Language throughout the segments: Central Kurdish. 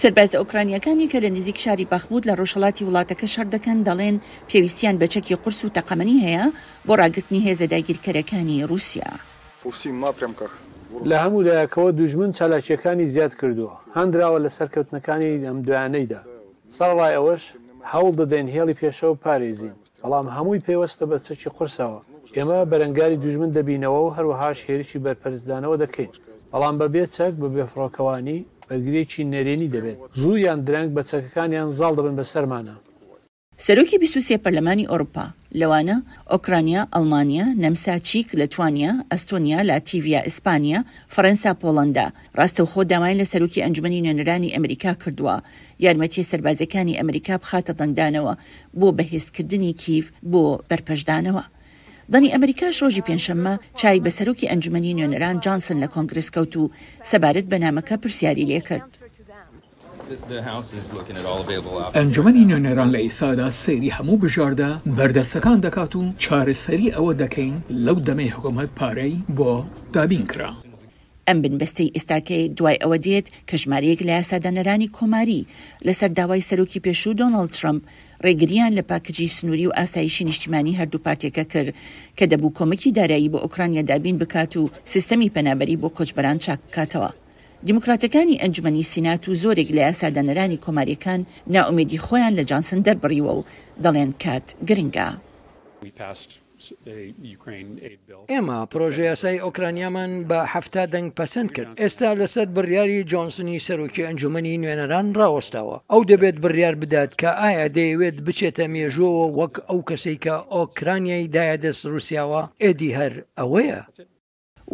سەربازە ئۆکرانییەکانی کە لە نزیک شاری باخموت لە ڕۆژهەڵاتی وڵاتەکە شەڕ دەکەن، دەڵێن پێویستیان بە چەکی قورس و تەقەمەنی هەیە بۆ ڕاگرتنی هێزە داگیرکەرەکانی ڕووسیا. لە هەموو لایەکەوە دوژمن چالاکییەکانی زیاد کردووە، هاندراوە لە سەرکەوتنەکانی ئەم دوایانەیدا، سەرەڕای ئەوەش هەوڵ دەدەین هێڵی پێشەوە بپارێزین. بەڵام هەمووی پەیوەستە بە چەکی قورسەوە. ئێمە بەرەنگاری دوژمن دەبینەوە و هەروەهاش هێرشی بەرپەرچدانەوە دەکەین، بەڵام بەبێ چەک، بە بێفڕۆکەوانی، بەرگرییەکی نەرێنی دەبێت. زوو یان درەنگ بە چەکەکانیان زاڵ دەبن بەسەرمانا. سەرۆکی بیست و سێ پەرلەمانی ئۆروپا، لەوانە، ئۆکرانیا، ئەڵمانیا، نەمسا، چیک، لەتوانیا، ئەستۆنیا، لاتیڤیا، ئیسپانیا، فەڕەنسا، پۆڵەندا، ڕاستەوخۆ داوایان لە سەرۆکی ئەنجومەنی نوێنەرانی ئەمریکا کردووە یارمەتییە سەربازییەکانی ئەمریکا بخاتە دەنگدانەوە بۆ بەهێزکردنی کییڤ بۆ بەرپەشدانەوە دانی ئەمریکاش ڕۆژی پێنجشەممە چاوی بە سەرۆکی ئەنجومەنی نوێنەران جانسن لە کۆنگرێس کەوت و سەبارەت بە نامەکە پرسیاری لێکرد. ئەنجومەنی نوێنەران لە ئیستادا سەیری هەموو بژاردە بەردەستەکان دەکات و چارەسەری ئەوە دەکەین لەو دەمەی حکومەت پارەی بۆ دابین کرا. ئەم بنبەستەی ئێستاکەی دوای ئەوە دێت کە ژمارەیەک لە یاسادانەرانی کۆماری لەسەر داوای سەرۆکی پێشوو دۆناڵد ترەمپ ڕێگرییان لە پاکجی سنووری و ئاسایشی نیشتیمانی هەردوو پارتێکە کرد کە دەبوو کۆمەکی دارایی بۆ ئۆکرانیا دابین بکات و سیستەمی پەنابەری بۆ کۆچبەران چاک بکاتەوە. دیموکراتەکانی ئەنجومەنی سینات و زۆرێک لە یاسادانەرانی کۆماریەکان نائومێدی خۆیان لە جانسن دەربڕیوە و دەڵێن کات گرنگە. ئێمە پڕۆژەیاسای ئۆکرانیامان بە حەفتا دەنگ پەسەند کرد، ئێستا لەسەر بڕیاری جۆنسنی سەرۆکی ئەنجومەنی نوێنەران ڕاوەستاوە، ئەو دەبێت بڕیار بدات کە ئایا دەیەوێت بچێتە مێژووەوە وەک ئەو کەسەی کە ئۆکرانیای دایە دەست ڕوسیاوە، ئێدی هەر ئەوەیە.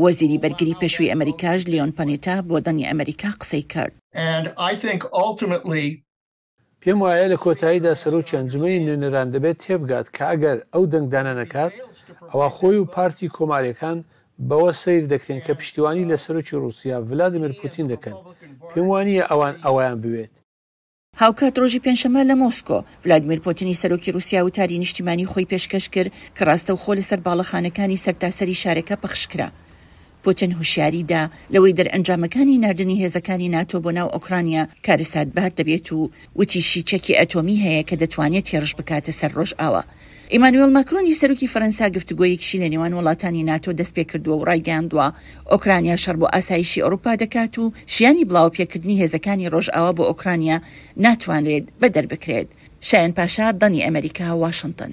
وەزیری بەرگری پێشووی ئەمەریکاش لیۆن پانێتا بۆ دەنگی ئەمەریکا قسەی کرد. پێم وایە لە کۆتاییدا سەرۆکی ئەنجومەنی نوێنەران دەبێت تێبگات کە ئەگەر ئەو دەنگدانە نەکات، ئەوا خۆی و پارتی کۆماریەکان بەوە سەیر دەکرێن کە پشتیوانی لە سەرۆکی ڕوسیا ڤلادیمیر پوتین دەکەن. پێم وانییە ئەوان ئەوەیان بوێت. هاوکات ڕۆژی پێنجشەممە لە مۆسکۆ، ڤلادیمیر پوتینی سەرۆکی ڕوسیا وتاری نیشتیمانی خۆی پێشکەش کرد کە ڕاستەوخۆ لەسەر باڵەخانەکانی سەرتاسەری شارەکە پەخشکرا. پوتن هۆشیاری دا لەوەی دەرئەنجامەکانی ناردنی هێزەکانی ناتۆ بۆ ناو ئۆکرانیا کارەساتبار دەبێت و وتیشی چەکی ئەتۆمی هەیە کە دەتوانێت هێڕش بکاتە سەر ڕۆژئاوا. ئیمانوێڵ ماکرۆنی سەرۆکی فەرەنسا گفتوگۆیەکیشی لە نێوان وڵاتانی ناتۆ دەستپێکردووە و ڕایگەیاندووە، ئۆکرانیا شەڕ بۆ ئاسایشی ئەوروپا دەکات و شیانی بڵاوەپێکردنی هێزەکانی ڕۆژئاوا بۆ ئۆکرانیا ناتوانرێت بەدەر بکرێت. شایان پاشا، دەنی ئەمەریکا، واشنتن.